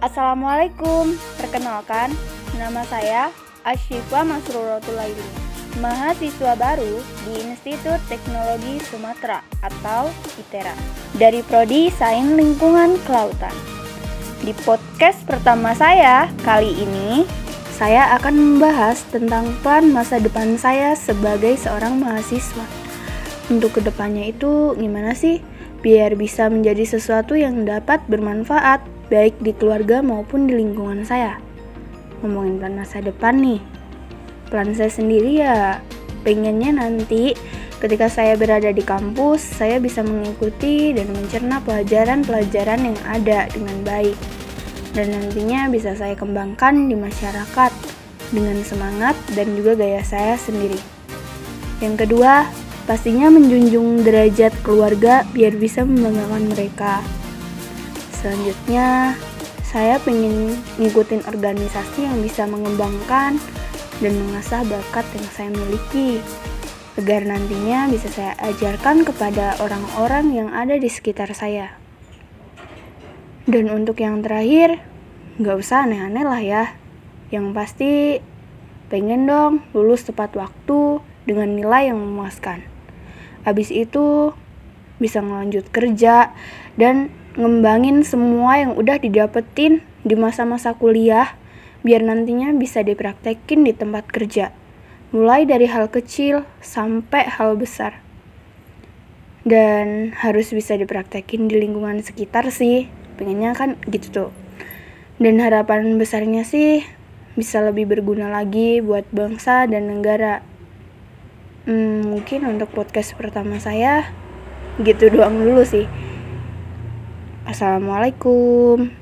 Assalamualaikum, perkenalkan, nama saya Ashifa Masrurotul Laili, mahasiswa baru di Institut Teknologi Sumatera atau ITERA, dari Prodi Sains Lingkungan Kelautan. Di podcast pertama saya kali ini, saya akan membahas tentang plan masa depan saya sebagai seorang mahasiswa. Untuk ke depannya itu gimana sih? Biar bisa menjadi sesuatu yang dapat bermanfaat baik di keluarga maupun di lingkungan saya. Ngomongin plan masa depan nih, plan saya sendiri ya pengennya nanti ketika saya berada di kampus, saya bisa mengikuti dan mencerna pelajaran-pelajaran yang ada dengan baik dan nantinya bisa saya kembangkan di masyarakat dengan semangat dan juga gaya saya sendiri. Yang kedua, pastinya menjunjung derajat keluarga biar bisa membanggakan mereka. Selanjutnya, saya pengen ngikutin organisasi yang bisa mengembangkan dan mengasah bakat yang saya miliki agar nantinya bisa saya ajarkan kepada orang-orang yang ada di sekitar saya. Dan untuk yang terakhir, nggak usah aneh-aneh lah ya. Yang pasti pengen dong lulus tepat waktu dengan nilai yang memuaskan. Habis itu bisa ngelanjut kerja dan ngembangin semua yang udah didapetin di masa-masa kuliah biar nantinya bisa dipraktekin di tempat kerja. Mulai dari hal kecil sampai hal besar. Dan harus bisa dipraktekin di lingkungan sekitar sih pengennya kan gitu tuh dan harapan besarnya sih bisa lebih berguna lagi buat bangsa dan negara hmm, mungkin untuk podcast pertama saya gitu doang dulu sih. Assalamualaikum